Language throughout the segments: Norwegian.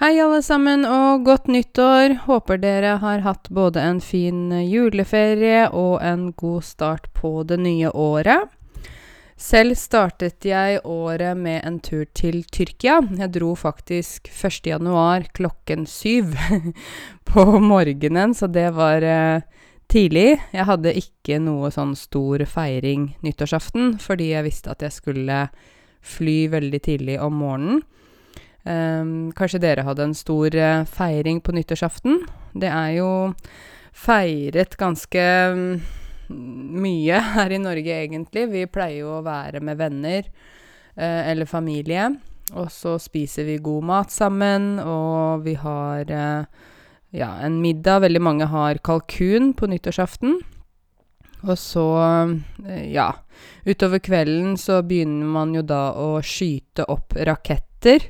Hei, alle sammen, og godt nyttår. Håper dere har hatt både en fin juleferie og en god start på det nye året. Selv startet jeg året med en tur til Tyrkia. Jeg dro faktisk 1. januar klokken syv på morgenen, så det var eh, tidlig. Jeg hadde ikke noe sånn stor feiring nyttårsaften, fordi jeg visste at jeg skulle fly veldig tidlig om morgenen. Um, kanskje dere hadde en stor uh, feiring på nyttårsaften? Det er jo feiret ganske um, mye her i Norge, egentlig. Vi pleier jo å være med venner eh, eller familie. Og så spiser vi god mat sammen, og vi har eh, ja, en middag. Veldig mange har kalkun på nyttårsaften. Og så, ja Utover kvelden så begynner man jo da å skyte opp raketter.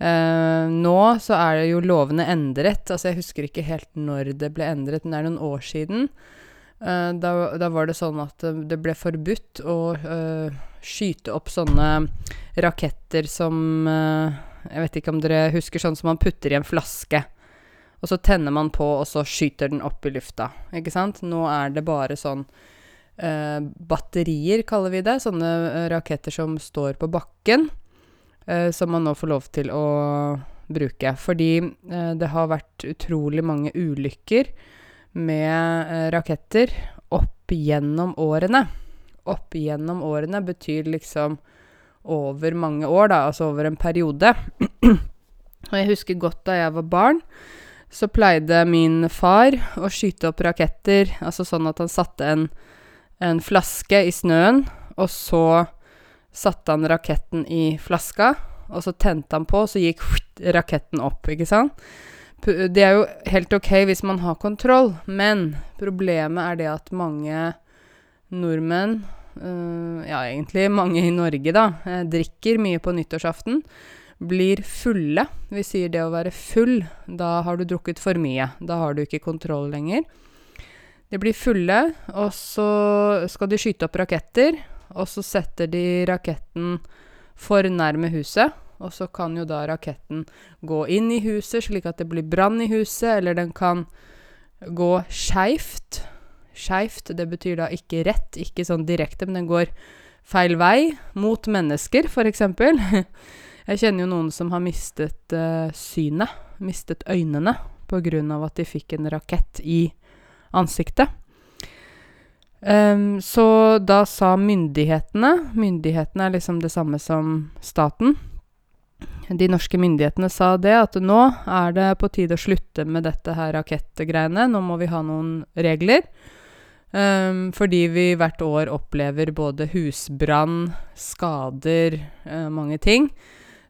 Uh, nå så er det jo lovene endret. Altså, jeg husker ikke helt når det ble endret, men det er noen år siden. Uh, da, da, var det sånn at det ble forbudt å uh, skyte opp sånne raketter som Jeg vet ikke om dere husker sånn som man putter i en flaske. Og så tenner man på, og så skyter den opp i lufta. Ikke sant? Nå er det bare sånn batterier, kaller vi det. Sånne raketter som står på bakken som man nå får lov til å bruke. Fordi eh, det har vært utrolig mange ulykker med eh, raketter opp gjennom årene. Opp gjennom årene betyr liksom over mange år, da, altså over en periode. Og jeg husker godt da jeg var barn, så pleide min far å skyte opp raketter, altså sånn at han satte en, en flaske i snøen, og så satte han raketten i flaska, og så tente han på, og så gikk raketten opp, ikke sant? Det er jo helt ok hvis man har kontroll, men problemet er det at mange nordmenn, øh, ja, egentlig mange i Norge, da, eh, drikker mye på nyttårsaften. Blir fulle. Vi sier det å være full. Da har du drukket for mye. Da har du ikke kontroll lenger. De blir fulle, og så skal de skyte opp raketter og så setter de raketten for nærme huset. Og så kan jo da raketten gå inn i huset, slik at det blir brann i huset, eller den kan gå skeivt. Skeivt, det betyr da ikke rett, ikke sånn direkte, men den går feil vei, mot mennesker, f.eks. Jeg kjenner jo noen som har mistet uh, synet, mistet øynene, på grunn av at de fikk en rakett i ansiktet. Um, så da sa myndighetene Myndighetene er liksom det samme som staten. De norske myndighetene sa det, at nå er det på tide å slutte med dette her rakettgreiene. Nå må vi ha noen regler. Um, fordi vi hvert år opplever både husbrann, skader, uh, mange ting.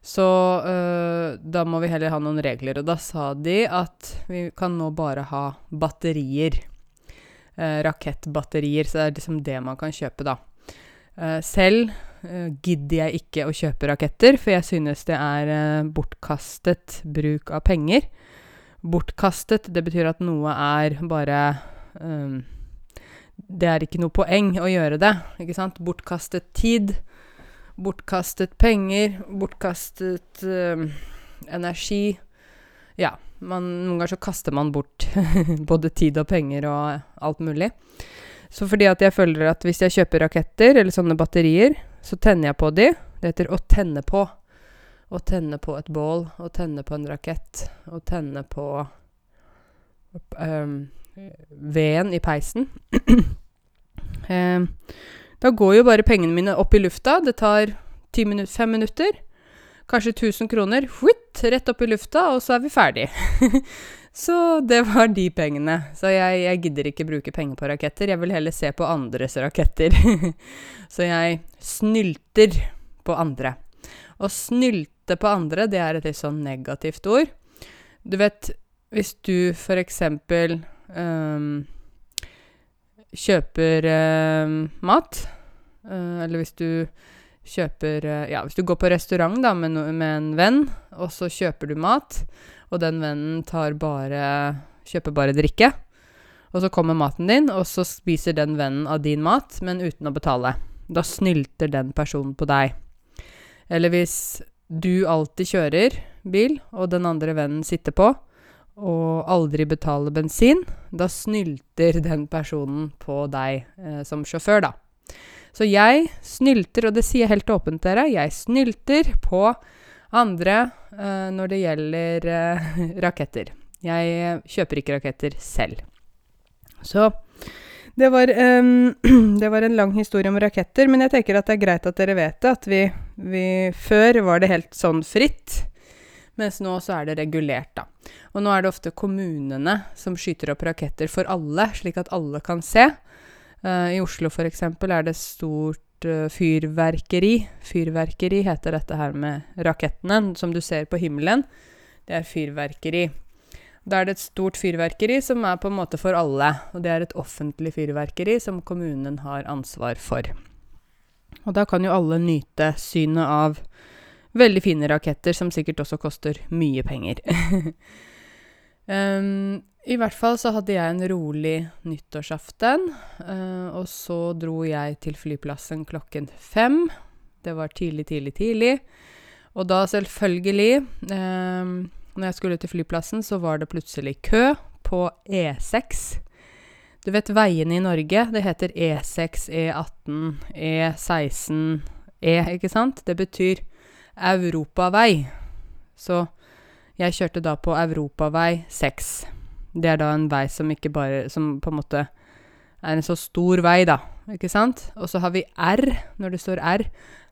Så uh, da må vi heller ha noen regler. Og da sa de at vi kan nå bare ha batterier rakettbatterier. Så det er liksom det man kan kjøpe, da. Eh, selv eh, gidder jeg ikke å kjøpe raketter, for jeg synes det er eh, bortkastet bruk av penger. Bortkastet, det betyr at noe er bare um, Det er ikke noe poeng å gjøre det, ikke sant? Bortkastet tid, bortkastet penger, bortkastet um, energi. Ja man, noen ganger så kaster man bort både tid og penger og alt mulig. Så fordi at jeg føler at hvis jeg kjøper raketter eller sånne batterier, så tenner jeg på de. Det heter å tenne på. Å tenne på et bål, å tenne på en rakett, å tenne på um, veden i peisen. um, da går jo bare pengene mine opp i lufta. Det tar minutter, fem minutter. Kanskje 1000 kroner. Whitt, rett opp i lufta, og så er vi ferdig. så det var de pengene. Så jeg, jeg, gidder ikke bruke penger på raketter. Jeg vil heller se på andres raketter. så jeg snylter på andre. Å snylte på andre, det er et litt sånn negativt ord. Du vet, hvis du for eksempel um, kjøper um, mat, uh, eller hvis du kjøper eh, Ja, hvis du går på restaurant da med, no, med en venn, og så kjøper du mat, og den vennen tar bare Kjøper bare drikke, og så kommer maten din, og så spiser den vennen av din mat, men uten å betale. Da snylter den personen på deg. Eller hvis du alltid kjører bil, og den andre vennen sitter på, og aldri betaler bensin, da snylter den personen på deg eh, som sjåfør, da. Så jeg snylter, og det sier jeg helt åpent dere, jeg snylter på andre uh, når det gjelder uh, raketter. Jeg kjøper ikke raketter selv. Så det var, um, det var, en lang historie om raketter, men jeg tenker at det er greit at dere vet det. At vi, vi Før var det helt sånn fritt. Mens nå så er det regulert, da. Og nå er det ofte kommunene som skyter opp raketter for alle, slik at alle kan se. Uh, I Oslo f.eks. er det stort uh, fyrverkeri. Fyrverkeri heter dette her med rakettene, som du ser på himmelen. Det er fyrverkeri. Da er det et stort fyrverkeri som er på en måte for alle. Og det er et offentlig fyrverkeri som kommunen har ansvar for. Og da kan jo alle nyte synet av veldig fine raketter, som sikkert også koster mye penger. I hvert fall så hadde jeg en rolig nyttårsaften, uh, og så dro jeg til flyplassen klokken fem. Det var tidlig, tidlig, tidlig. Og da selvfølgelig Når jeg skulle til flyplassen, så var det plutselig kø på E6. Du vet veiene i Norge, det heter E6, E18, E16, E, ikke sant? Det betyr europavei. Så jeg kjørte da på europavei 6. Det er da en vei som ikke bare Som på en måte er en så stor vei, da. Ikke sant? Og så har vi R, når det står R.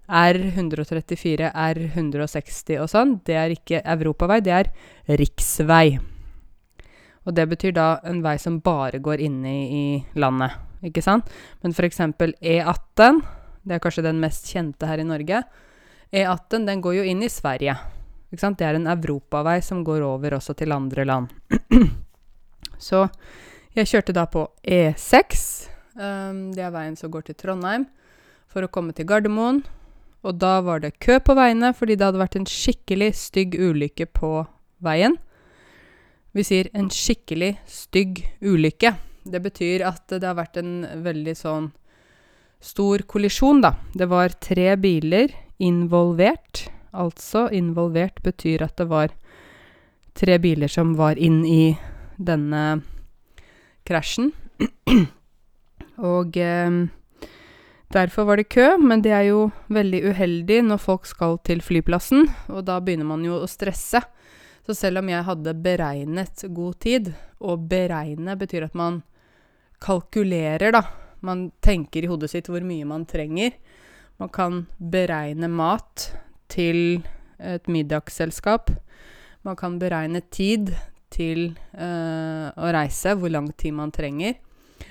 R134, R160 og sånn. Det er ikke europavei, det er riksvei. Og det betyr da en vei som bare går inne i, landet, ikke sant? Men eksempel E18, det er kanskje den mest kjente her i Norge. E18 den går jo inn i Sverige. Det er en europavei som går over også til andre land. Så jeg kjørte da på E6. Um, det er veien som går til Trondheim, for å komme til Gardermoen. Og da var det kø på veiene fordi det hadde vært en skikkelig stygg ulykke på veien. Vi sier en skikkelig stygg ulykke. Det betyr at det har vært en veldig sånn stor kollisjon, da. Det var tre biler involvert. Altså involvert betyr at det var tre biler som var inn i denne krasjen. Og eh, derfor var det kø, men det er jo veldig uheldig når folk skal til flyplassen, og da begynner man jo å stresse. Så selv om jeg hadde beregnet god tid, og beregne betyr at man kalkulerer, da. Man tenker i hodet sitt hvor mye man trenger. Man kan beregne mat til et middagsselskap. Man kan beregne tid til uh, å reise, hvor lang tid man trenger.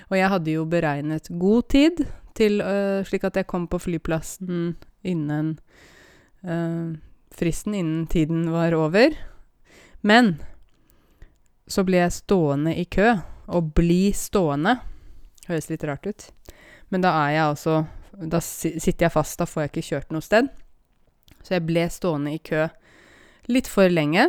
Og jeg hadde jo beregnet god tid, til, uh, slik at jeg kom på flyplassen innen uh, fristen, innen tiden var over. Men så ble jeg stående i kø. Å bli stående høres litt rart ut. Men da er jeg altså da sitter jeg fast, da får jeg ikke kjørt noe sted. Så jeg ble stående i kø litt for lenge.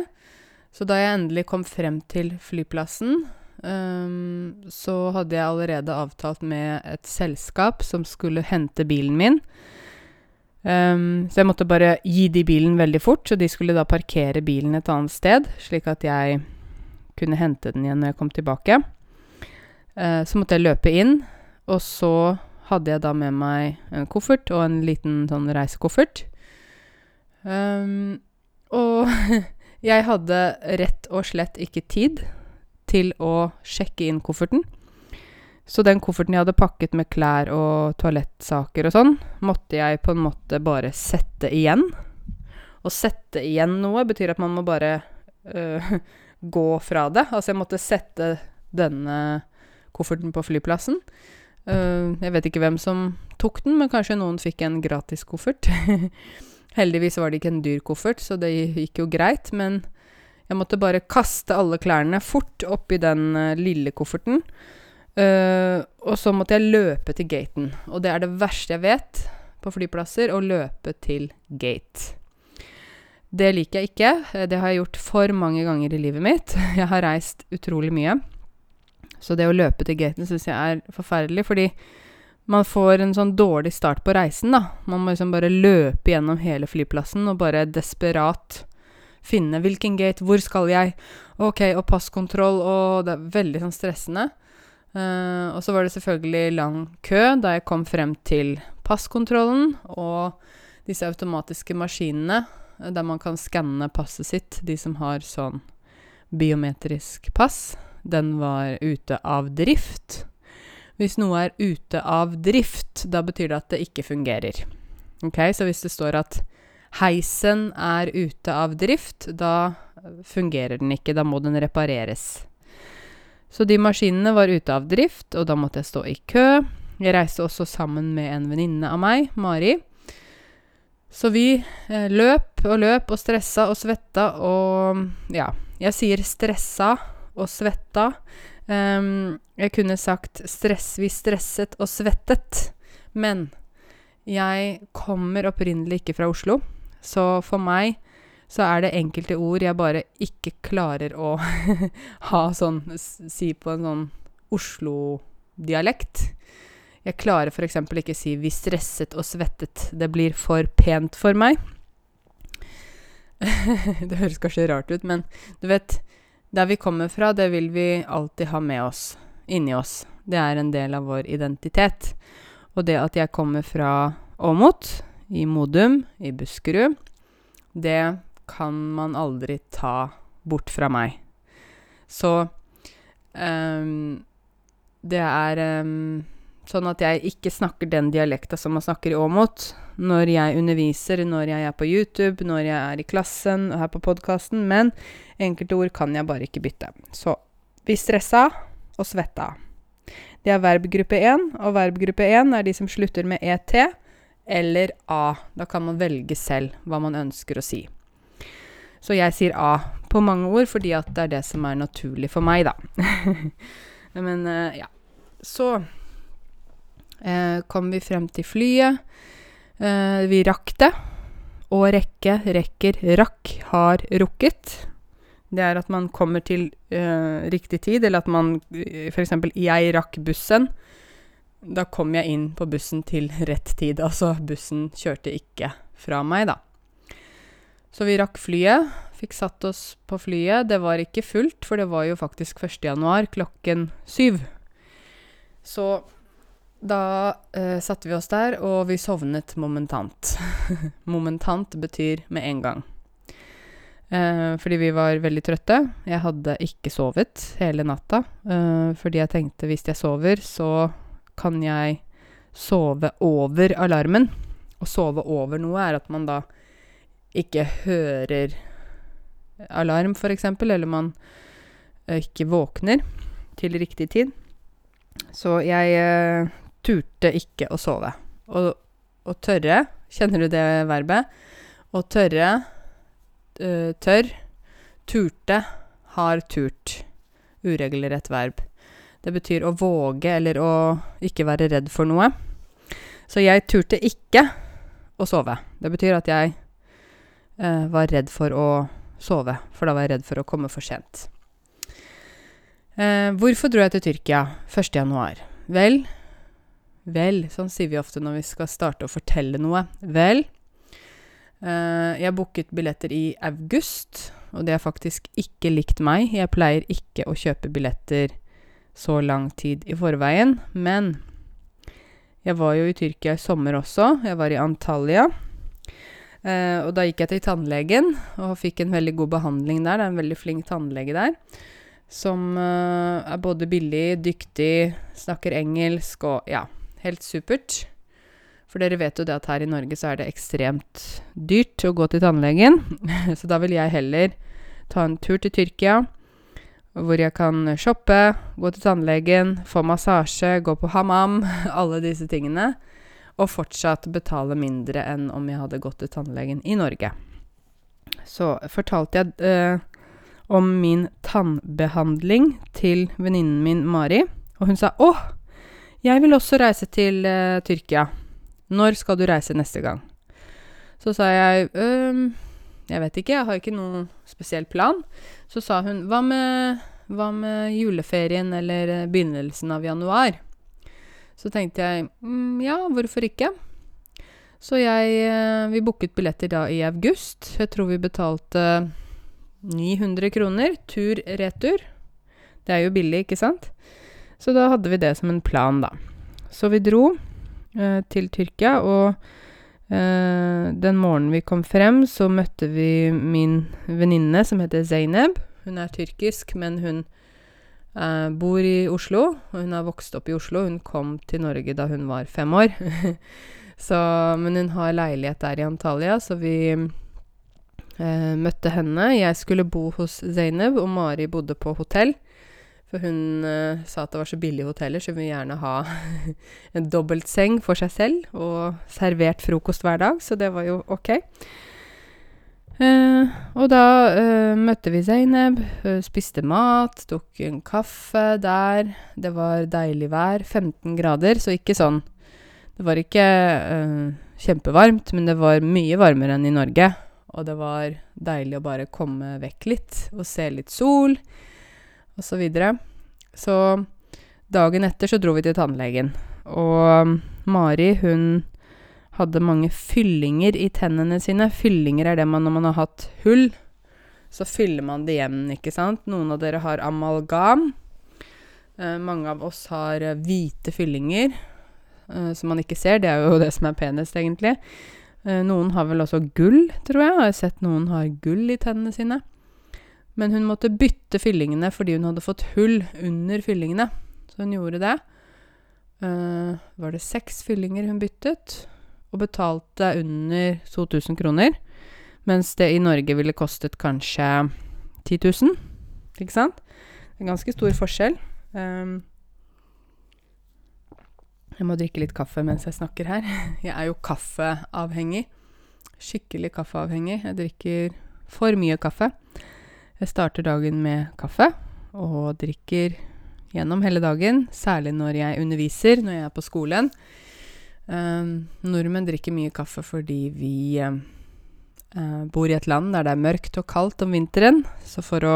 Så da jeg endelig kom frem til flyplassen, um, så hadde jeg allerede avtalt med et selskap som skulle hente bilen min. Um, så jeg måtte bare gi de bilen veldig fort, så de skulle da parkere bilen et annet sted, slik at jeg kunne hente den igjen når jeg kom tilbake. Uh, så måtte jeg løpe inn, og så hadde jeg da med meg en koffert og en liten sånn reisekoffert. Um, og jeg hadde rett og slett ikke tid til å sjekke inn kofferten. Så den kofferten jeg hadde pakket med klær og toalettsaker og sånn, måtte jeg på en måte bare sette igjen. Å sette igjen noe betyr at man må bare øh, gå fra det. Altså jeg måtte sette denne kofferten på flyplassen. Uh, jeg vet ikke hvem som tok den, men kanskje noen fikk en gratis koffert. Heldigvis var det ikke en dyr koffert, så det gikk jo greit, men jeg måtte bare kaste alle klærne fort oppi den uh, lille kofferten. Uh, og så måtte jeg løpe til gaten. Og det er det verste jeg vet på flyplasser, å løpe til gate. Det liker jeg ikke. Det har jeg gjort for mange ganger i livet mitt. Jeg har reist utrolig mye. Så det å løpe til gaten syns jeg er forferdelig, fordi man får en sånn dårlig start på reisen, da. Man må liksom bare løpe gjennom hele flyplassen og bare desperat finne hvilken gate, hvor skal jeg? Ok, og passkontroll, og det er veldig sånn stressende. Uh, og så var det selvfølgelig lang kø da jeg kom frem til passkontrollen og disse automatiske maskinene der man kan skanne passet sitt, de som har sånn biometrisk pass. Den var ute av drift. Hvis noe er ute av drift, da betyr det at det ikke fungerer. Ok, Så hvis det står at heisen er ute av drift, da fungerer den ikke. Da må den repareres. Så de maskinene var ute av drift, og da måtte jeg stå i kø. Jeg reiste også sammen med en venninne av meg, Mari. Så vi eh, løp og løp og stressa og svetta og Ja, jeg sier stressa og svetta. Um, jeg kunne sagt stress, vi stresset og svettet, men jeg kommer opprinnelig ikke fra Oslo, så for meg så er det enkelte ord jeg bare ikke klarer å ha sånn Si på en sånn Oslo-dialekt. Jeg klarer f.eks. ikke si 'vi stresset og svettet'. Det blir for pent for meg. det høres kanskje rart ut, men du vet Der vi kommer fra, det vil vi alltid ha med oss. Inni oss. Det er en del av vår identitet. Og det at jeg kommer fra Åmot, i Modum, i Buskerud, det kan man aldri ta bort fra meg. Så um, det er um, sånn at jeg ikke snakker den dialekta som man snakker i Åmot når jeg underviser, når jeg er på YouTube, når jeg er i klassen og her på podkasten, men enkelte ord kan jeg bare ikke bytte. Så vi stressa og svetta. Det er verbgruppe 1, og verbgruppe 1 er de som slutter med ET eller A. Da kan man velge selv hva man ønsker å si. Så jeg sier A på mange ord fordi at det er det som er naturlig for meg, da. Men uh, ja. Så kom vi frem til flyet. Uh, vi rakk det. Å rekke, rekker, rakk, har rukket. Det er at man kommer til riktig tid, eller at man f.eks. jeg rakk bussen da kom jeg inn på bussen til rett tid. Altså, bussen kjørte ikke fra meg, da. Så vi rakk flyet. Fikk satt oss på flyet. Det var ikke fullt, for det var jo faktisk 1. januar klokken syv. Så da eh, satte vi oss der, og vi sovnet momentant. momentant betyr med en gang. Eh, fordi vi var veldig trøtte. Jeg hadde ikke sovet hele natta. Eh, fordi jeg tenkte hvis jeg sover, så kan jeg sove over alarmen. Å sove over noe er at man da ikke hører alarm, f.eks., eller man eh, ikke våkner til riktig tid. Så jeg uh, turte ikke å sove. Å tørre Kjenner du det verbet? Å tørre uh, Tørr. Turte. Har turt. Uregelrett verb. Det betyr å våge eller å ikke være redd for noe. Så jeg turte ikke å sove. Det betyr at jeg eh, var redd for å sove, for da var jeg redd for å komme for sent. Eh, hvorfor dro jeg til Tyrkia 1. januar? Vel, vel, sånn sier vi ofte når vi skal starte å fortelle noe. Vel, eh, jeg booket billetter i august, og det er faktisk ikke likt meg. Jeg pleier ikke å kjøpe billetter så lang tid i forveien. Men jeg var jo i Tyrkia i sommer også. Jeg var i Antalya. Eh, og da gikk jeg til tannlegen og fikk en veldig god behandling der. Det er en veldig flink tannlege der. Som uh, er både billig, dyktig, snakker engelsk og ja, helt supert. For dere vet jo det at her i Norge så er det ekstremt dyrt å gå til tannlegen. så da vil jeg heller ta en tur til Tyrkia hvor jeg kan shoppe, gå til tannlegen, få massasje, gå på hammam, alle disse tingene. Og fortsatt betale mindre enn om jeg hadde gått til tannlegen i Norge. Så fortalte jeg eh, om min tannbehandling til venninnen min Mari, og hun sa åh, jeg vil også reise til eh, Tyrkia. Når skal du reise neste gang? Så sa jeg jeg vet ikke, jeg har ikke noen spesiell plan. Så sa hun hva med, hva med juleferien eller eh, begynnelsen av januar? Så tenkte jeg mm, ja, hvorfor ikke? Så jeg eh, Vi booket billetter da i august. Jeg tror vi betalte 900 kroner tur-retur. Det er jo billig, ikke sant? Så da hadde vi det som en plan, da. Så vi dro eh, til Tyrkia, og eh, den morgenen vi kom frem, så møtte vi min venninne som heter Zeyneb. Hun er tyrkisk, men hun eh, bor i Oslo, og hun har vokst opp i Oslo. Hun kom til Norge da hun var fem år. så, men hun har leilighet der i Antalya, så vi eh, møtte henne. Jeg skulle bo hos Zeyneb, og Mari bodde på hotell. For hun eh, sa at det var så billige hoteller, så hun vil gjerne ha en dobbeltseng for seg selv, og servert frokost hver dag, så det var jo ok. Eh, og da eh, møtte vi Zainab, eh, spiste mat, tok en kaffe der. Det var deilig vær, 15 grader, så ikke sånn Det var ikke eh, kjempevarmt, men det var mye varmere enn i Norge. Og det var deilig å bare komme vekk litt og se litt sol og så. Så dagen etter så dro vi til tannlegen, og Mari, hun hadde mange fyllinger i tennene sine. Fyllinger er det man når man har hatt hull, så fyller man det igjen, ikke sant. Noen av dere har amalgam. Eh, mange av oss har eh, hvite fyllinger eh, som man ikke ser. Det er jo det som er penest, egentlig. Eh, noen har vel også gull, tror jeg. Jeg har sett noen har gull i tennene sine. Men hun måtte bytte fyllingene fordi hun hadde fått hull under fyllingene. Så hun gjorde det. Uh, var det seks fyllinger hun byttet, og betalte under 2000 kroner. Mens det i Norge ville kostet kanskje 10 000. Ikke sant? Det er ganske stor forskjell. Um, jeg må drikke litt kaffe mens jeg snakker her. Jeg er jo kaffeavhengig. Skikkelig kaffeavhengig. Jeg drikker for mye kaffe. Jeg starter dagen med kaffe og drikker gjennom hele dagen, særlig når jeg underviser, når jeg er på skolen. Um, nordmenn drikker mye kaffe fordi vi uh, bor i et land der det er mørkt og kaldt om vinteren. Så for å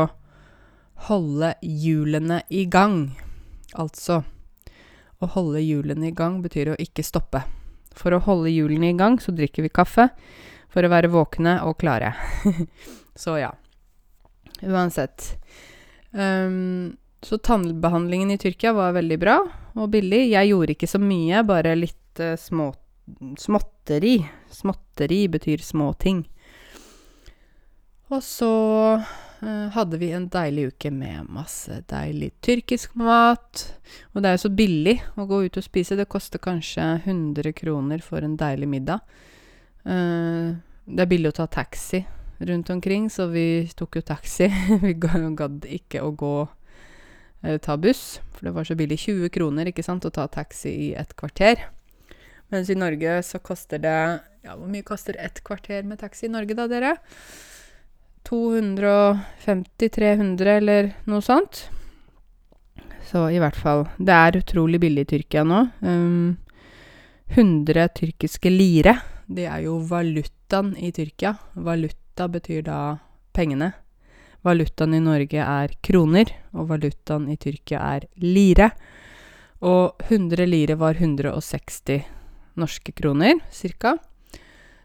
holde hjulene i gang Altså å holde hjulene i gang betyr å ikke stoppe. For å holde hjulene i gang så drikker vi kaffe for å være våkne og klare. så ja. Uansett. Um, så tannbehandlingen i Tyrkia var veldig bra og billig. Jeg gjorde ikke så mye, bare litt uh, små, småtteri. Småtteri betyr små ting. Og så uh, hadde vi en deilig uke med masse deilig tyrkisk mat. Og det er jo så billig å gå ut og spise. Det koster kanskje 100 kroner for en deilig middag. Uh, det er billig å ta taxi rundt omkring, så vi tok jo taxi. vi gadd ikke å gå eller ta buss, for det var så billig. 20 kroner, ikke sant, å ta taxi i et kvarter. Mens i Norge så koster det Ja, hvor mye koster ett kvarter med taxi i Norge, da, dere? 250-300, eller noe sånt. Så i hvert fall Det er utrolig billig i Tyrkia nå. Um, 100 tyrkiske lire. Det er jo valutaen i Tyrkia. Valuta Valuta betyr da pengene. Valutaen i Norge er kroner, og valutaen i Tyrkia er lire. Og 100 lire var 160 norske kroner, cirka.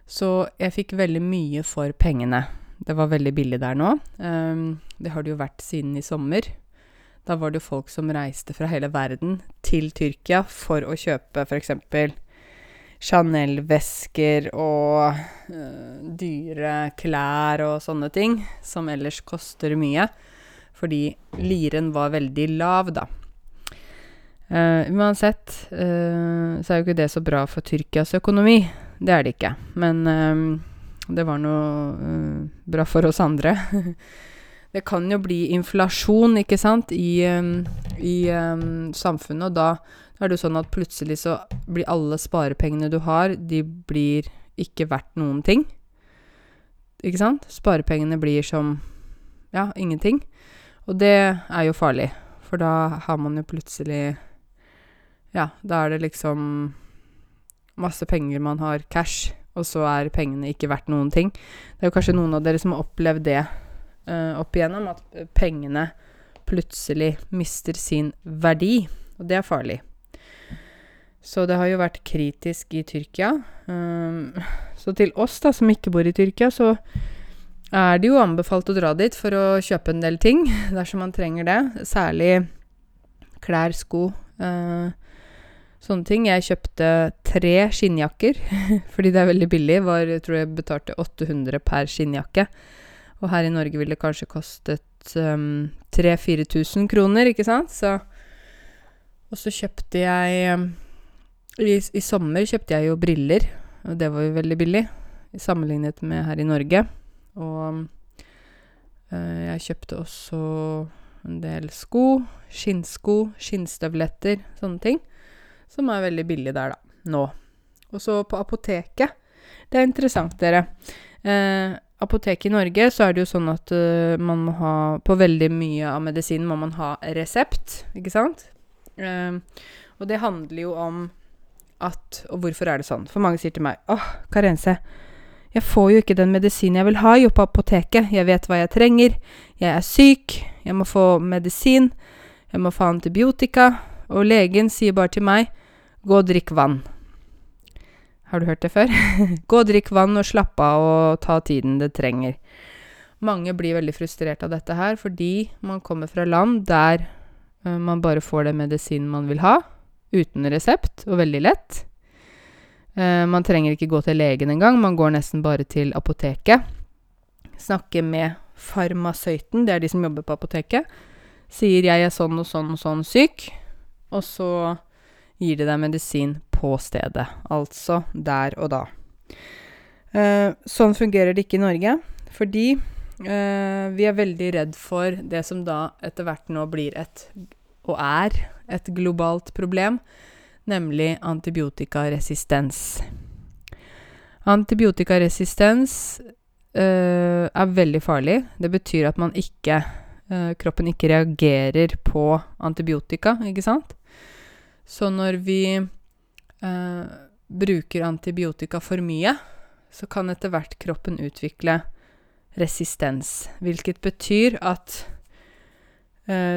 Så jeg fikk veldig mye for pengene. Det var veldig billig der nå. Um, det har det jo vært siden i sommer. Da var det jo folk som reiste fra hele verden til Tyrkia for å kjøpe f.eks. Chanel-vesker og uh, dyre klær og sånne ting, som ellers koster mye. Fordi liren var veldig lav, da. Uh, uansett uh, så er jo ikke det så bra for Tyrkias økonomi. Det er det ikke. Men det var noe bra for oss andre. det kan jo bli inflasjon, ikke sant, i, i um, samfunnet, og da er det jo sånn at plutselig så blir alle sparepengene du har, de blir ikke verdt noen ting. Ikke sant? Sparepengene blir som ja, ingenting. Og det er jo farlig, for da har man jo plutselig Ja, da er det liksom masse penger man har cash, og så er pengene ikke verdt noen ting. Det er jo kanskje noen av dere som har opplevd det uh, opp igjennom, at pengene plutselig mister sin verdi, og det er farlig. Så det har jo vært kritisk i Tyrkia. Um, så til oss da, som ikke bor i Tyrkia, så er det jo anbefalt å dra dit for å kjøpe en del ting dersom man trenger det. Særlig klær, sko, uh, sånne ting. Jeg kjøpte tre skinnjakker fordi det er veldig billig. Var, jeg tror jeg betalte 800 per skinnjakke. Og her i Norge ville det kanskje kostet um, 3000-4000 kroner, ikke sant? Så Og så kjøpte jeg um, i, I sommer kjøpte jeg jo briller, og det var jo veldig billig sammenlignet med her i Norge. Og øh, jeg kjøpte også en del sko. Skinnsko, skinnstøvletter, sånne ting. Som er veldig billig der, da. Nå. Og så på apoteket. Det er interessant, dere. Eh, apoteket i Norge så er det jo sånn at uh, man må ha På veldig mye av medisinen må man ha resept, ikke sant? Eh, og det handler jo om at Og hvorfor er det sånn? For mange sier til meg åh, Karense, jeg får jo ikke den medisinen jeg vil ha jo på apoteket. Jeg vet hva jeg trenger. Jeg er syk. Jeg må få medisin. Jeg må få antibiotika. Og legen sier bare til meg gå og drikk vann. Har du hørt det før? Gå og drikk vann og slapp av og ta tiden det trenger. Mange blir veldig frustrert av dette her fordi man kommer fra land der uh, man bare får den medisinen man vil ha, uten resept, og veldig lett. Uh, man trenger ikke gå til legen engang, man går nesten bare til apoteket. Snakke med farmasøyten, det er de som jobber på apoteket. Sier 'jeg er sånn og sånn og sånn syk', og så gir de deg medisin på stedet, altså der og da. Uh, sånn fungerer det ikke i Norge, fordi uh, vi er veldig redd for det som da etter hvert nå blir et, og er, et globalt problem, nemlig antibiotikaresistens. Antibiotikaresistens uh, er veldig farlig. Det betyr at man ikke Kroppen ikke reagerer på antibiotika, ikke sant? Så når vi eh, bruker antibiotika for mye, så kan etter hvert kroppen utvikle resistens. Hvilket betyr at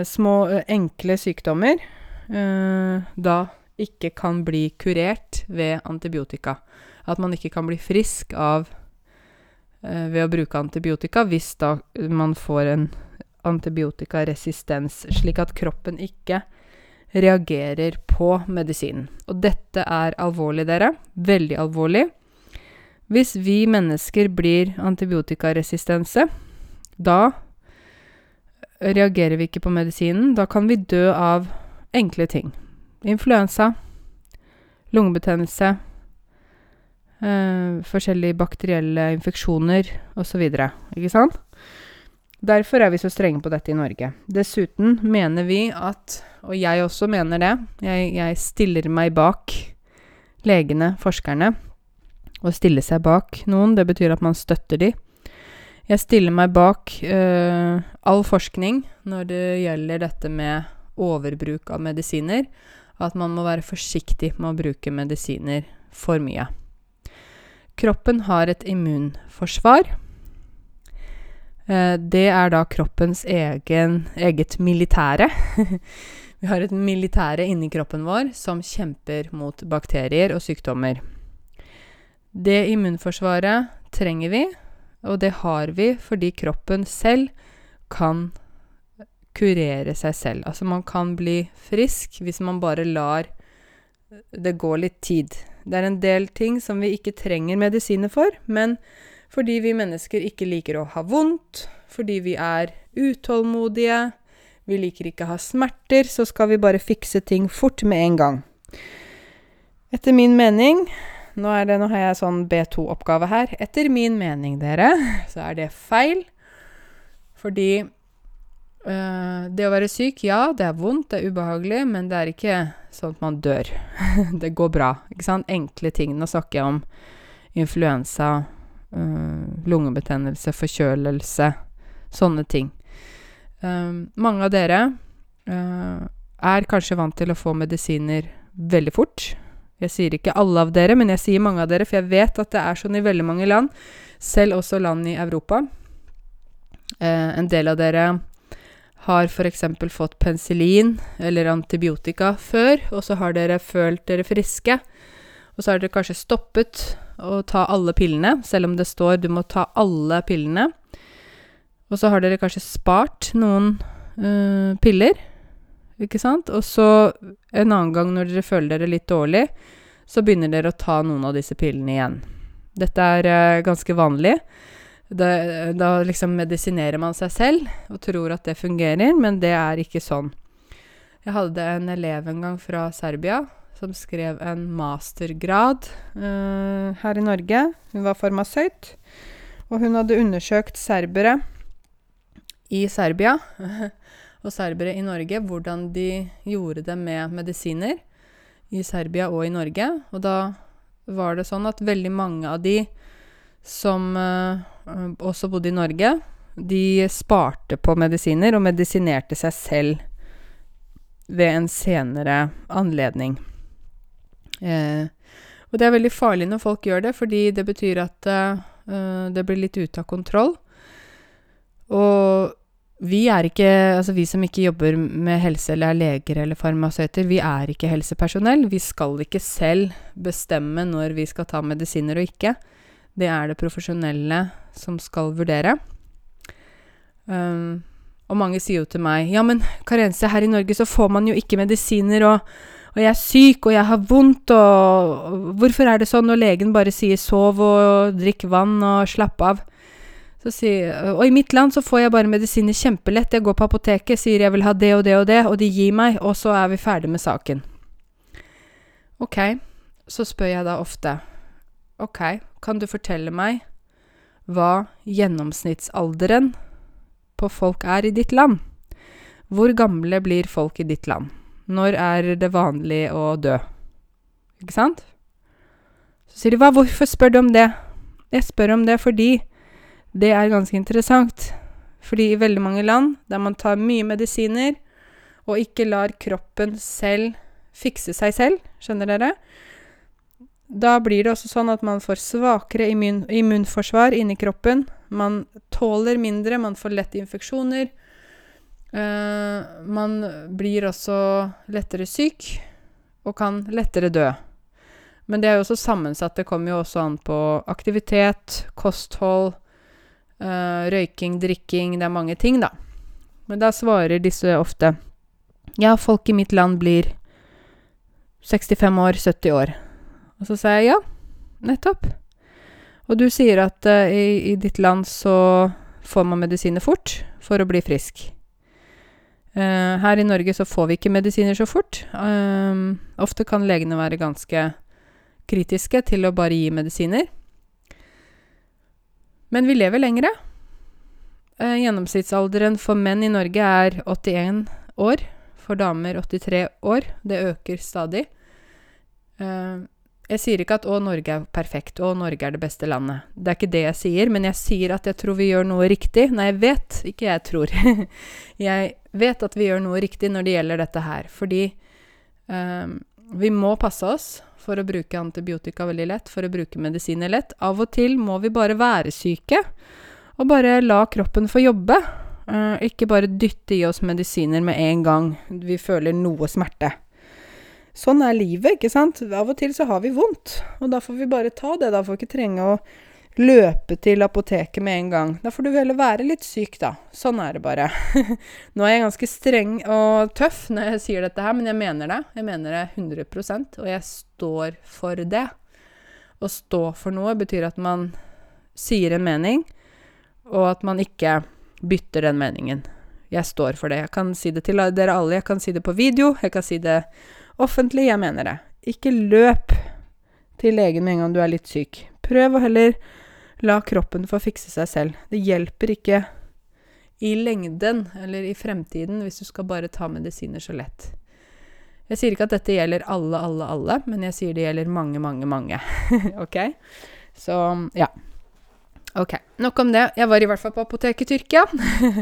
små, enkle sykdommer da ikke kan bli kurert ved antibiotika. At man ikke kan bli frisk av eh, ved å bruke antibiotika hvis da man får en antibiotikaresistens, slik at kroppen ikke reagerer på medisinen. Og dette er alvorlig, dere. Veldig alvorlig. Hvis vi mennesker blir antibiotikaresistense, da reagerer vi ikke på medisinen. Da kan vi dø av enkle ting. Influensa, lungebetennelse, øh, forskjellige bakterielle infeksjoner osv. Ikke sant? Derfor er vi så strenge på dette i Norge. Dessuten mener vi at, og jeg også mener det, jeg, jeg stiller meg bak legene, forskerne. Å stille seg bak noen, det betyr at man støtter de. Jeg stiller meg bak øh, all forskning når det gjelder dette med overbruk av medisiner. At man må være forsiktig med å bruke medisiner for mye. Kroppen har et immunforsvar. Eh, det er da kroppens egen, eget militære. vi har et militære inni kroppen vår som kjemper mot bakterier og sykdommer. Det immunforsvaret trenger vi, og det har vi fordi kroppen selv kan kurere seg selv. Altså man kan bli frisk hvis man bare lar det gå litt tid. Det er en del ting som vi ikke trenger medisiner for, men fordi vi mennesker ikke liker å ha vondt, fordi vi er utålmodige, vi liker ikke å ha smerter, så skal vi bare fikse ting fort med en gang. Etter min mening nå, det, nå har jeg sånn B2-oppgave her. Etter min mening, dere, så er det feil. Fordi det å være syk, ja, det er vondt, det er ubehagelig, men det er ikke sånn at man dør. det går bra. Ikke sant? Enkle ting. Nå snakker jeg om influensa, Uh, lungebetennelse, forkjølelse, sånne ting. Um, mange av dere uh, er kanskje vant til å få medisiner veldig fort. Jeg sier ikke alle av dere, men jeg sier mange av dere, for jeg vet at det er sånn i veldig mange land, selv også land i Europa. Uh, en del av dere har f.eks. fått penicillin eller antibiotika før, og så har dere følt dere friske. Og så har dere kanskje stoppet å ta alle pillene, selv om det står du må ta alle pillene. Og så har dere kanskje spart noen øh, piller, ikke sant? Og så en annen gang når dere føler dere litt dårlig, så begynner dere å ta noen av disse pillene igjen. Dette er øh, ganske vanlig. Da, da liksom medisinerer man seg selv og tror at det fungerer, men det er ikke sånn. Jeg hadde en elev en gang fra Serbia som skrev en mastergrad uh, her i Norge. Hun var farmasøyt, og hun hadde undersøkt serbere i Serbia og serbere i Norge, hvordan de gjorde det med medisiner i Serbia og i Norge. Og da var det sånn at veldig mange av de som eh, også bodde i Norge, de sparte på medisiner og medisinerte seg selv ved en senere anledning. Eh, og det er veldig farlig når folk gjør det, fordi det betyr at eh, det blir litt ute av kontroll. Og vi er ikke Altså vi som ikke jobber med helse eller er leger eller farmasøyter, vi er ikke helsepersonell. Vi skal ikke selv bestemme når vi skal ta medisiner og ikke. Det er det profesjonelle som skal vurdere. Um, og mange sier jo til meg Ja, men Karense, her i Norge så får man jo ikke medisiner, og, og jeg er syk, og jeg har vondt, og, og Hvorfor er det sånn når legen bare sier sov og drikk vann og slapp av? Sier Og i mitt land så får jeg bare medisiner kjempelett. Jeg går på apoteket, sier jeg vil ha det og det og det, og de gir meg, og så er vi ferdig med saken. Ok, så spør jeg da ofte Ok, kan du fortelle meg hva gjennomsnittsalderen på folk er i ditt land? Hvor gamle blir folk i ditt land? Når er det vanlig å dø? Ikke sant? Så sier de hva, hvorfor spør du om det? Jeg spør om det fordi det er ganske interessant. Fordi i veldig mange land der man tar mye medisiner og ikke lar kroppen selv fikse seg selv, skjønner dere, da blir det også sånn at man får svakere immun immunforsvar inni kroppen. Man tåler mindre, man får lett infeksjoner. Uh, man blir også lettere syk og kan lettere dø. Men det er jo også sammensatt. Det kommer jo også an på aktivitet, kosthold, Uh, røyking, drikking Det er mange ting, da. Men da svarer disse ofte Ja, folk i mitt land blir 65 år, 70 år. Og så sier jeg ja, nettopp. Og du sier at uh, i, i, ditt land så får man medisiner fort for å bli frisk. Uh, her i Norge så får vi ikke medisiner så fort. Uh, ofte kan legene være ganske kritiske til å bare gi medisiner. Men vi lever lengre. Gjennomsnittsalderen for menn i Norge er 81 år. For damer 83 år. Det øker stadig. Eh, jeg sier ikke at 'å, Norge er perfekt', 'å, Norge er det beste landet'. Det er ikke det jeg sier, men jeg sier at jeg tror vi gjør noe riktig. Nei, jeg vet, ikke jeg tror. jeg vet at vi gjør noe riktig når det gjelder dette her. Fordi um, vi må passe oss for å bruke antibiotika veldig lett, for å bruke medisiner lett. Av og til må vi bare være syke, og bare la kroppen få jobbe. Uh, ikke bare dytte i oss medisiner med en gang vi føler noe smerte. Sånn er livet, ikke sant? Av og til så har vi vondt, og da får vi bare ta det. Da får vi ikke trenge å løpe til apoteket med en gang. Da får du heller være litt syk, da. Sånn er det bare. Nå er jeg ganske streng og tøff når jeg sier dette her, men jeg mener det. Jeg mener det 100% og jeg står for det. Å stå for noe betyr at man sier en mening, og at man ikke bytter den meningen. Jeg står for det. Jeg kan si det til dere alle. Jeg kan si det på video. Jeg kan si det offentlig. Jeg mener det. Ikke løp til legen med en gang du er litt syk. Prøv å heller La kroppen få fikse seg selv. Det hjelper ikke i lengden eller i fremtiden hvis du skal bare ta medisiner så lett. Jeg sier ikke at dette gjelder alle, alle, alle, men jeg sier det gjelder mange, mange, mange. ok? Så ja. Ok, nok om det. Jeg var i hvert fall på apoteket i Tyrkia.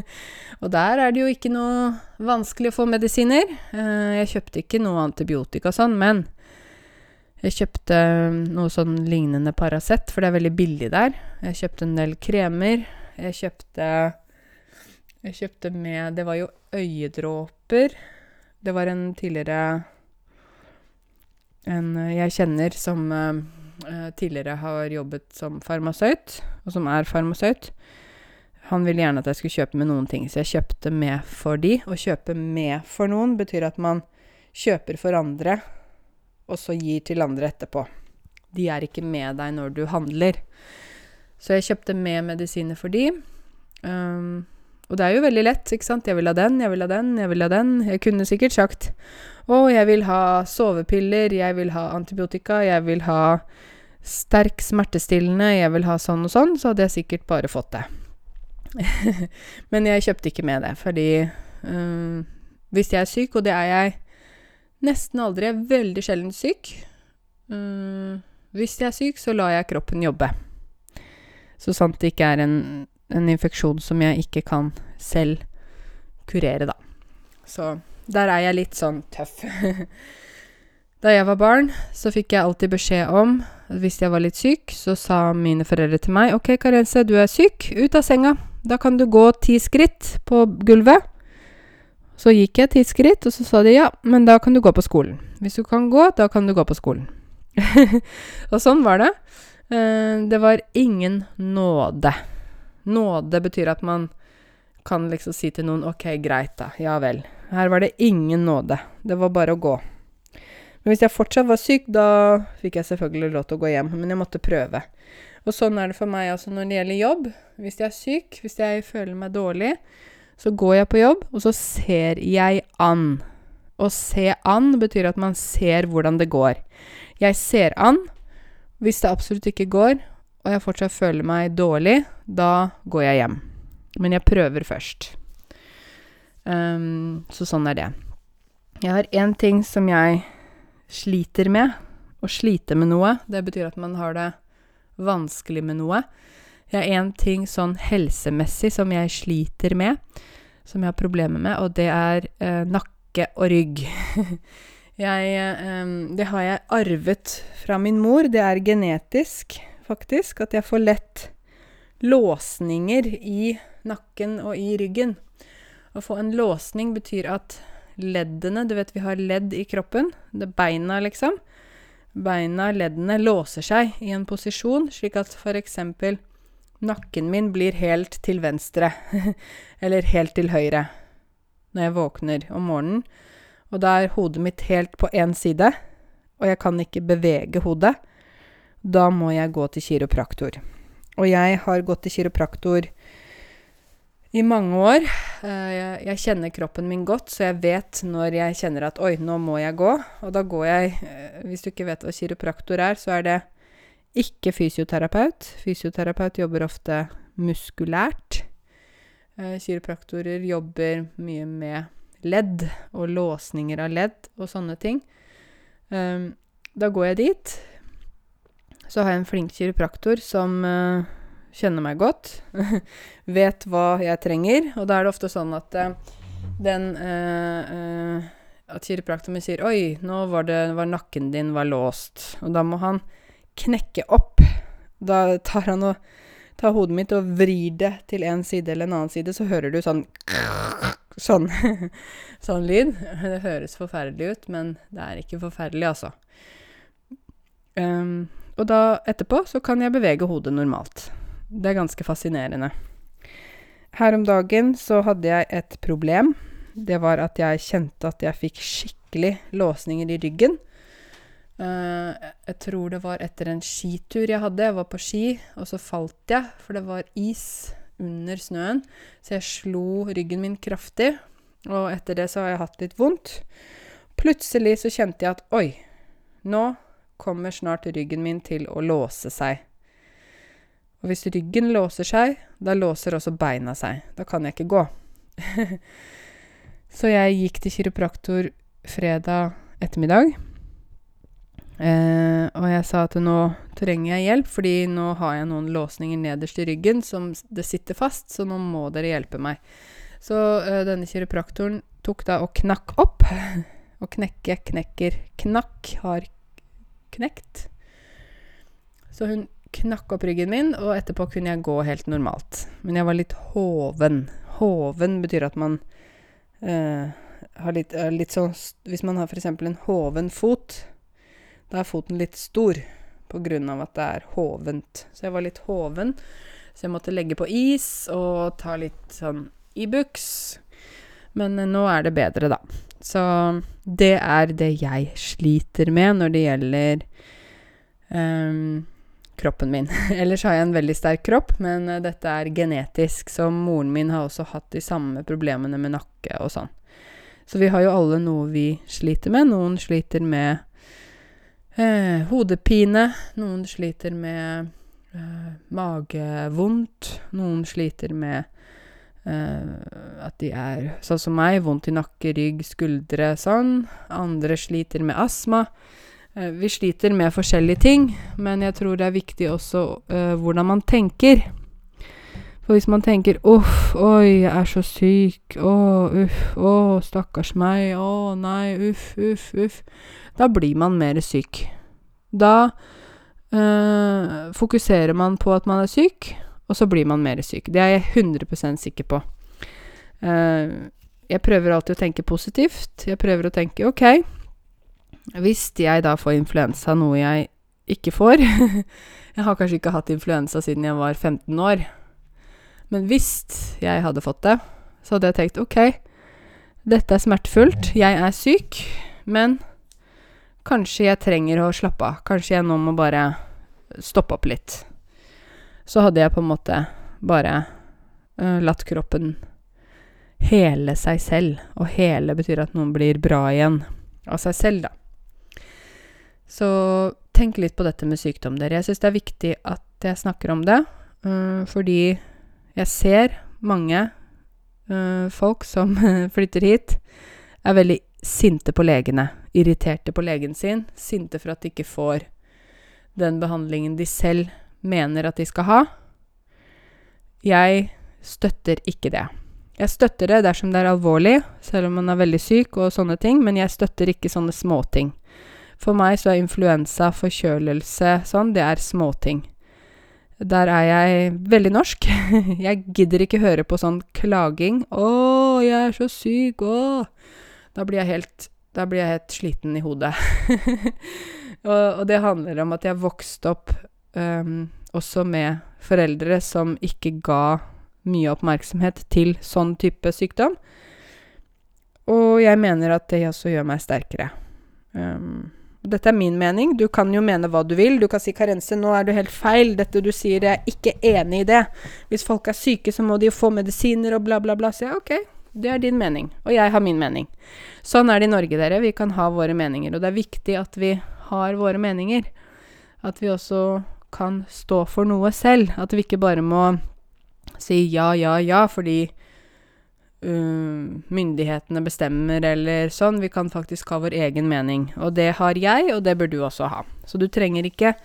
og der er det jo ikke noe vanskelig å få medisiner. Uh, jeg kjøpte ikke noe antibiotika og sånn, men jeg kjøpte um, noe sånn lignende Paracet, for det er veldig billig der. Jeg kjøpte en del kremer. Jeg kjøpte Jeg kjøpte med Det var jo øyedråper. Det var en tidligere En jeg kjenner som tidligere har jobbet som farmasøyt, og som er farmasøyt. han ville gjerne at jeg skulle kjøpe med noen ting, så jeg kjøpte med for de. Å kjøpe med for noen betyr at man kjøper for andre, og så gir til andre etterpå. De er ikke med deg når du handler. Så jeg kjøpte med medisiner for de. Um, og det er jo veldig lett, ikke sant. Jeg vil ha den, jeg vil ha den, jeg vil ha den. Jeg kunne sikkert sagt å, jeg vil ha sovepiller, jeg vil ha antibiotika, jeg vil ha sterk smertestillende, jeg vil ha sånn og sånn, så hadde jeg sikkert bare fått det. Men jeg kjøpte ikke med det, fordi øh, hvis jeg er syk, og det er jeg nesten aldri, er veldig sjelden syk øh, Hvis jeg er syk, så lar jeg kroppen jobbe. Så sant det ikke er en, en infeksjon som jeg ikke kan selv kurere, da. Så der er jeg litt sånn tøff. da jeg var barn, så fikk jeg alltid beskjed om hvis jeg var litt syk, så sa mine foreldre til meg OK, Karense, du er syk. Ut av senga. Da kan du gå ti skritt på gulvet. Så gikk jeg ti skritt, og så sa de ja, men da kan du gå på skolen. Hvis du kan gå, da kan du gå på skolen. og sånn var det. Uh, det var ingen nåde. Nåde betyr at man kan liksom si til noen OK, greit, da. Ja vel. Her var det ingen nåde. Det var bare å gå. Men hvis jeg fortsatt var syk, da fikk jeg selvfølgelig lov til å gå hjem. Men jeg måtte prøve. Og sånn er det for meg også når det gjelder jobb. Hvis jeg er syk, hvis jeg føler meg dårlig, så går jeg på jobb, og så ser jeg an. Å se an betyr at man ser hvordan det går. Jeg ser an. Hvis det absolutt ikke går, og jeg fortsatt føler meg dårlig, da går jeg hjem. Men jeg prøver først. Um, så sånn er det. Jeg har én ting som jeg sliter med. Å slite med noe, det betyr at man har det vanskelig med noe. Jeg har én ting sånn helsemessig som jeg sliter med, som jeg har problemer med, og det er eh, nakke og rygg. jeg eh, Det har jeg arvet fra min mor. Det er genetisk, faktisk, at jeg får lett låsninger i nakken og i ryggen. Å få en låsning betyr at leddene Du vet vi har ledd i kroppen. Det er beina, liksom. Beina, leddene, låser seg i en posisjon, slik at f.eks. nakken min blir helt til venstre, eller helt til høyre, når jeg våkner om morgenen. Og da er hodet mitt helt på én side, og jeg kan ikke bevege hodet. Da må jeg gå til kiropraktor. Og jeg har gått til kiropraktor i mange år. Eh, jeg, kjenner kroppen min godt, så jeg vet når jeg kjenner at oi, nå må jeg gå. Og da går jeg eh, Hvis du ikke vet hva kiropraktor er, så er det ikke fysioterapeut. Fysioterapeut jobber ofte muskulært. Eh, kiropraktorer jobber mye med ledd og låsninger av ledd og sånne ting. Da går jeg dit. Så har jeg en flink kiropraktor som kjenner meg godt, vet hva jeg trenger. Og da er det ofte sånn at uh, den uh, uh, At kiropraktoren sier 'Oi, nå var, det, var nakken din var låst'. Og da må han knekke opp. Da tar han og tar hodet mitt og vrir det til en side eller en annen side, så hører du sånn Sånn, sånn lyd. Det høres forferdelig ut, men det er ikke forferdelig, altså. Um, og da etterpå så kan jeg bevege hodet normalt. Det er ganske fascinerende. Her om dagen så hadde jeg et problem. Det var at jeg kjente at jeg fikk skikkelig låsninger i ryggen. Uh, jeg tror det var etter en skitur jeg hadde. Jeg var på ski, og så falt jeg, for det var is under snøen. Så jeg slo ryggen min kraftig, og etter det så har jeg hatt litt vondt. Plutselig så kjente jeg at oi, nå kommer snart ryggen min til å låse seg. Og hvis ryggen låser seg, da låser også beina seg. Da kan jeg ikke gå. så jeg gikk til kiropraktor fredag ettermiddag. Eh, og jeg sa at nå trenger jeg hjelp, fordi nå har jeg noen låsninger nederst i ryggen som det sitter fast, så nå må dere hjelpe meg. Så eh, denne kiropraktoren tok da og knakk opp. Og knekke, knekker, knakk har knekt. Så hun knakk opp ryggen min, og etterpå kunne jeg gå helt normalt. Men jeg var litt hoven. Hoven betyr at man uh, har litt, litt sånn Hvis man har f.eks. en hoven fot, da er foten litt stor av at det er hovent. Så jeg var litt hoven. Så jeg måtte legge på is og ta litt sånn Ibux. Men eh, nå er det bedre, da. Så det er det jeg sliter med når det gjelder um, kroppen min. Ellers har jeg en veldig sterk kropp, men uh, dette er genetisk, så moren min har også hatt de samme problemene med nakke og sånn. Så vi har jo alle noe vi sliter med. Noen sliter med eh, hodepine, noen sliter med eh, magevondt, noen sliter med at de er sånn som meg, vondt i nakke, rygg, skuldre, sånn. Andre sliter med astma. Eh, vi sliter med forskjellige ting, men jeg tror det er viktig også uh, hvordan man tenker. For hvis man tenker 'uff, oi, jeg er så syk', 'å, uff, å, stakkars meg', 'å nei, uff, uff, uff', da blir man mer syk. Da uh, fokuserer man på at man er syk, og så blir man mer syk. Det er jeg 100% sikker på. Uh, jeg prøver alltid å tenke positivt. Jeg prøver å tenke 'ok'. Hvis jeg da får influensa, noe jeg ikke får Jeg har kanskje ikke hatt influensa siden jeg var 15 år. Men hvis jeg hadde fått det, så hadde jeg tenkt OK, dette er smertefullt, jeg er syk, men kanskje jeg trenger å slappe av. Kanskje jeg nå må bare stoppe opp litt. Så hadde jeg på en måte bare uh, latt kroppen hele seg selv. Og hele betyr at noen blir bra igjen av seg selv, da. Så tenk litt på dette med sykdom, dere. Jeg syns det er viktig at jeg snakker om det, uh, fordi jeg ser mange uh, folk som flytter hit, er veldig sinte på legene. Irriterte på legen sin. Sinte for at de ikke får den behandlingen de selv mener at de skal ha. Jeg støtter ikke det. Jeg støtter det dersom det er alvorlig, selv om man er veldig syk og sånne ting, men jeg støtter ikke sånne småting. For meg så er influensa, forkjølelse, sånn, det er småting. Der er jeg veldig norsk. jeg gidder ikke høre på sånn klaging. 'Å, jeg er så syk. Å.' Da blir jeg helt, blir jeg helt sliten i hodet. og, og, det handler om at jeg vokste opp um, også med foreldre som ikke ga mye oppmerksomhet til sånn type sykdom. Og jeg mener at det også gjør meg sterkere. Um, dette er min mening. Du kan jo mene hva du vil. Du kan si 'Karense, nå er du helt feil. Dette du sier, jeg er ikke enig i det'. Hvis folk er syke, så må de jo få medisiner og bla, bla, bla. Så jeg, OK, det er din mening. Og jeg har min mening. Sånn er det i Norge, dere. Vi kan ha våre meninger. Og det er viktig at vi har våre meninger. At vi også kan stå for noe selv. At vi ikke bare må si ja, ja, ja fordi myndighetene bestemmer eller sånn. Vi kan faktisk ha vår egen mening. Og det har jeg, og det bør du også ha. Så du trenger ikke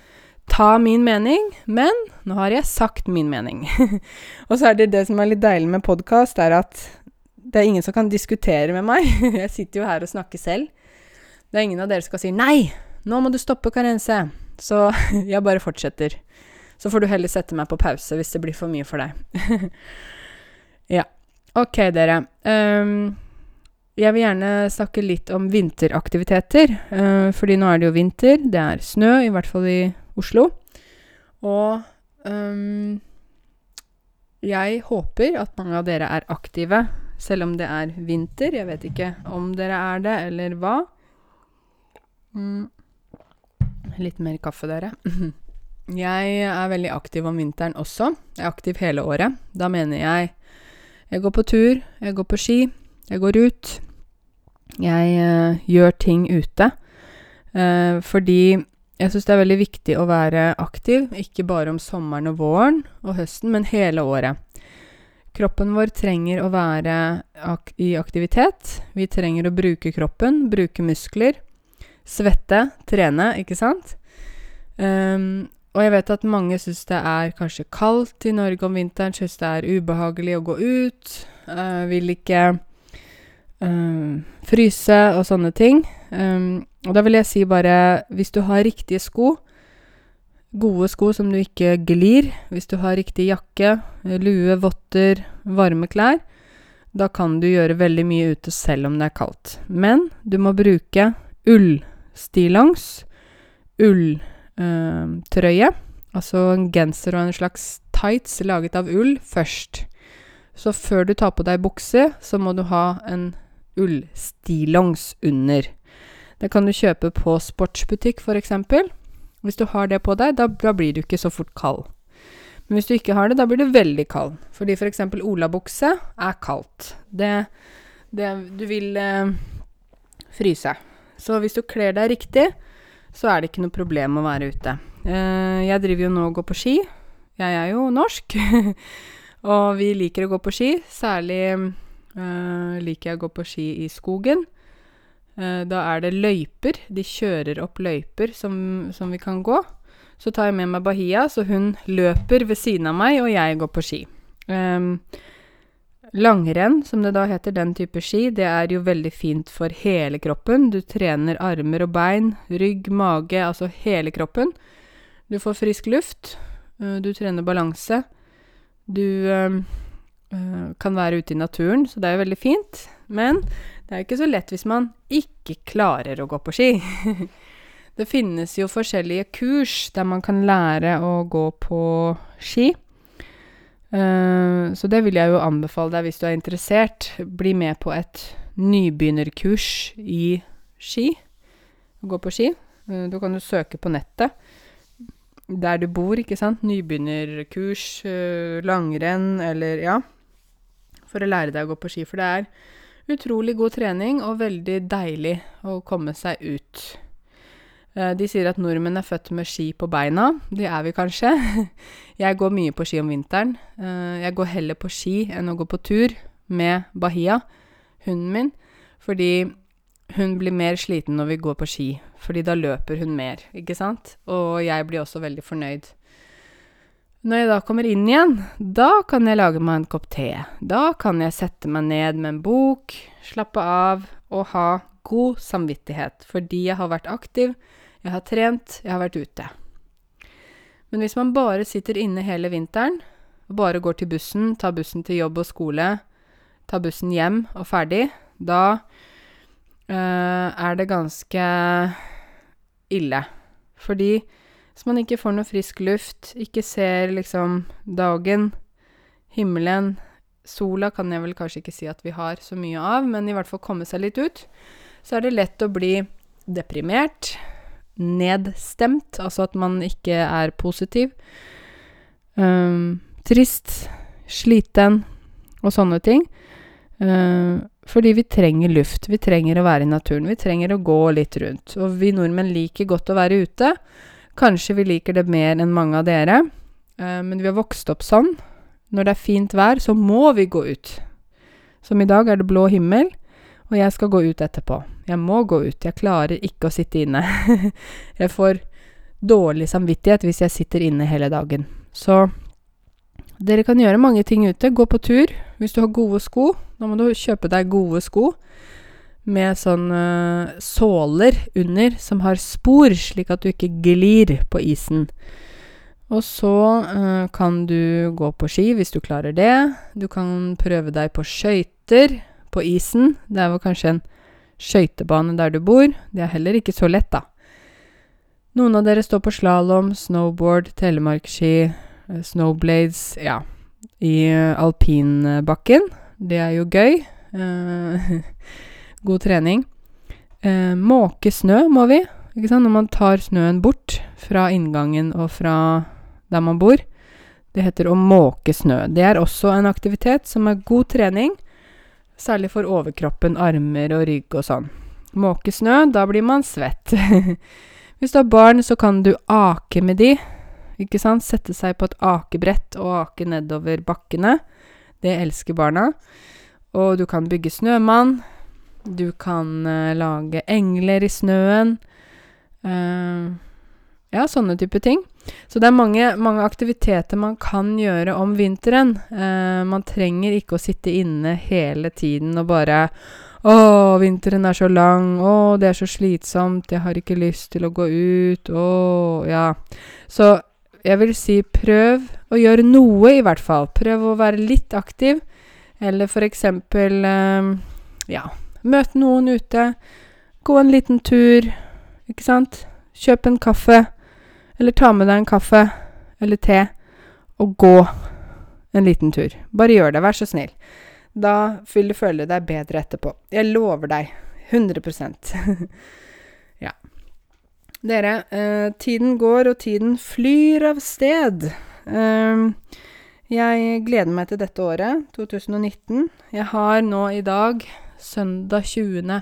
ta min mening, men nå har jeg sagt min mening. og så er det det som er litt deilig med podkast, er at det er ingen som kan diskutere med meg. jeg sitter jo her og snakker selv. Det er ingen av dere som skal si 'nei, nå må du stoppe karense'. Så jeg bare fortsetter. Så får du heller sette meg på pause hvis det blir for mye for deg. ja. Ok, dere. Um, jeg vil gjerne snakke litt om vinteraktiviteter. Uh, fordi nå er det jo vinter. Det er snø, i hvert fall i Oslo. Og um, jeg håper at mange av dere er aktive, selv om det er vinter. Jeg vet ikke om dere er det, eller hva. Mm. Litt mer kaffe, dere. jeg er veldig aktiv om vinteren også. Jeg er aktiv hele året. Da mener jeg jeg går på tur, jeg går på ski, jeg går ut. Jeg uh, gjør ting ute. Uh, fordi jeg syns det er veldig viktig å være aktiv, ikke bare om sommeren og våren og høsten, men hele året. Kroppen vår trenger å være ak i aktivitet. Vi trenger å bruke kroppen, bruke muskler. Svette, trene, ikke sant? Um, og jeg vet at mange syns det er kanskje kaldt i Norge om vinteren, syns det er ubehagelig å gå ut, uh, vil ikke uh, fryse og sånne ting. Um, og da vil jeg si bare hvis du har riktige sko, gode sko som du ikke glir, hvis du har riktig jakke, lue, votter, varme klær, da kan du gjøre veldig mye ute selv om det er kaldt. Men du må bruke ullstillongs, ull trøye. Altså en genser og en slags tights laget av ull først. Så før du tar på deg bukse, så må du ha en ullstillongs under. Det kan du kjøpe på sportsbutikk, f.eks. Hvis du har det på deg, da, da blir du ikke så fort kald. Men hvis du ikke har det, da blir du veldig kald. Fordi f.eks. For olabukse er kaldt. Det, det Du vil eh, fryse. Så hvis du kler deg riktig, så er det ikke noe problem å være ute. Eh, jeg driver jo nå og går på ski. Jeg er jo norsk. og vi liker å gå på ski. Særlig eh, liker jeg å gå på ski i skogen. Eh, da er det løyper. De kjører opp løyper som, som vi kan gå. Så tar jeg med meg Bahia, så hun løper ved siden av meg, og jeg går på ski. Um, langrenn, som det da heter, den type ski, det er jo veldig fint for hele kroppen. Du trener armer og bein, rygg, mage, altså hele kroppen. Du får frisk luft. Uh, du trener balanse. Du uh, kan være ute i naturen, så det er jo veldig fint. Men det er jo ikke så lett hvis man ikke klarer å gå på ski. Det finnes jo forskjellige kurs der man kan lære å gå på ski. Uh, så det vil jeg jo anbefale deg hvis du er interessert. Bli med på et nybegynnerkurs i ski. Gå på ski. Uh, da kan du søke på nettet der du bor, ikke sant. Nybegynnerkurs, uh, langrenn eller ja. For å lære deg å gå på ski. For det er utrolig god trening og veldig deilig å komme seg ut. Eh, de sier at nordmenn er født med ski på beina. Det er vi kanskje. Jeg går mye på ski om vinteren. Eh, jeg går heller på ski enn å gå på tur med Bahia, hunden min, fordi hun blir mer sliten når vi går på ski. Fordi da løper hun mer, ikke sant? Og jeg blir også veldig fornøyd. Når jeg da kommer inn igjen, da kan jeg lage meg en kopp te. Da kan jeg sette meg ned med en bok, slappe av og ha god samvittighet fordi jeg har vært aktiv jeg har trent, jeg har vært ute. Men hvis man bare sitter inne hele vinteren, bare går til bussen, tar bussen til jobb og skole, tar bussen hjem og ferdig, da øh, er det ganske ille. Fordi hvis man ikke får noe frisk luft, ikke ser liksom dagen, himmelen Sola kan jeg vel kanskje ikke si at vi har så mye av, men i hvert fall komme seg litt ut, så er det lett å bli deprimert, nedstemt, altså at man ikke er positiv. Um, trist, sliten og sånne ting. Uh, fordi vi trenger luft, vi trenger å være i naturen, vi trenger å gå litt rundt. Og vi nordmenn liker godt å være ute. Kanskje vi liker det mer enn mange av dere, uh, men vi har vokst opp sånn. Når det er fint vær, så må vi gå ut. Som i dag er det blå himmel. Og jeg skal gå ut etterpå. Jeg må gå ut. Jeg klarer ikke å sitte inne. jeg får dårlig samvittighet hvis jeg sitter inne hele dagen. Så dere kan gjøre mange ting ute. Gå på tur. Hvis du har gode sko, da må du kjøpe deg gode sko med sånn uh, såler under som har spor, slik at du ikke glir på isen. Og så uh, kan du gå på ski hvis du klarer det. Du kan prøve deg på skøyter på isen. Det er vel kanskje en skøytebane der du bor. Det er heller ikke så lett, da. Noen av dere står på slalåm, snowboard, telemarkski, eh, snowblades Ja, i eh, alpinbakken. Det er jo gøy. Uh, god trening. Måke snø må vi, ikke sant, når man tar snøen bort fra inngangen og fra der man bor. Det heter å måke snø. Det er også en aktivitet som er god trening, Særlig for overkroppen, armer og rygg og sånn. Måke snø, da blir man svett. Hvis du har barn, så kan du ake med de. Ikke sant? Sette seg på et akebrett og ake nedover bakkene. Det elsker barna. Og du kan bygge snømann. Du kan uh, lage engler i snøen. Uh, ja, sånne type ting. Så det er mange, mange, aktiviteter man kan gjøre om vinteren. Eh, man trenger ikke å sitte inne hele tiden og bare å, vinteren er så lang. Å, det er så slitsomt. Jeg har ikke lyst til å gå ut. Å, ja. Så jeg vil si prøv å gjøre noe, i hvert fall. Prøv å være litt aktiv. Eller for eksempel eh, ja, møte noen ute. Gå en liten tur. Ikke sant? Kjøp en kaffe. Eller ta med deg en kaffe eller te og gå en liten tur. Bare gjør det, vær så snill. Da vil du føle deg bedre etterpå. Jeg lover deg. 100% Ja. Dere, eh, tiden går, og tiden flyr av sted. Eh, jeg gleder meg til dette året, 2019. Jeg har nå i dag, søndag 20.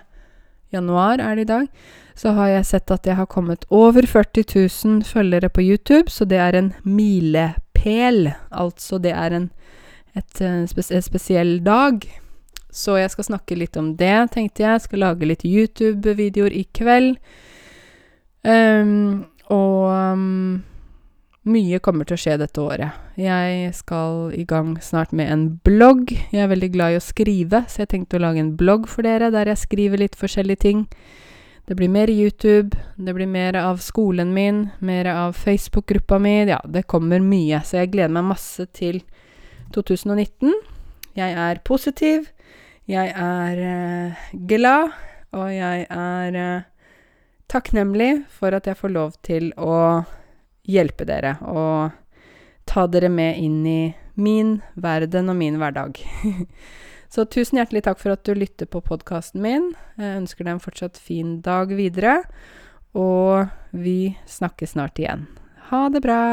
januar er det i dag, så har jeg sett at jeg har kommet over 40 000 følgere på YouTube, så det er en milepæl. Altså, det er en et, eh, spes en spesiell dag. Så jeg skal snakke litt om det, tenkte jeg. Skal lage litt YouTube-videoer i kveld. Um, og um, mye kommer til å skje dette året. Jeg skal i gang snart med en blogg. Jeg er veldig glad i å skrive, så jeg tenkte å lage en blogg for dere der jeg skriver litt forskjellige ting. Det blir mer YouTube, det blir mer av skolen min, mer av Facebook-gruppa mi. Ja, det kommer mye, så jeg gleder meg masse til 2019. Jeg er positiv, jeg er eh, glad, og jeg er eh, takknemlig for at jeg får lov til å hjelpe dere og ta dere med inn i min verden og min hverdag. Så tusen hjertelig takk for at du lytter på podkasten min. Jeg ønsker deg en fortsatt fin dag videre, og vi snakkes snart igjen. Ha det bra!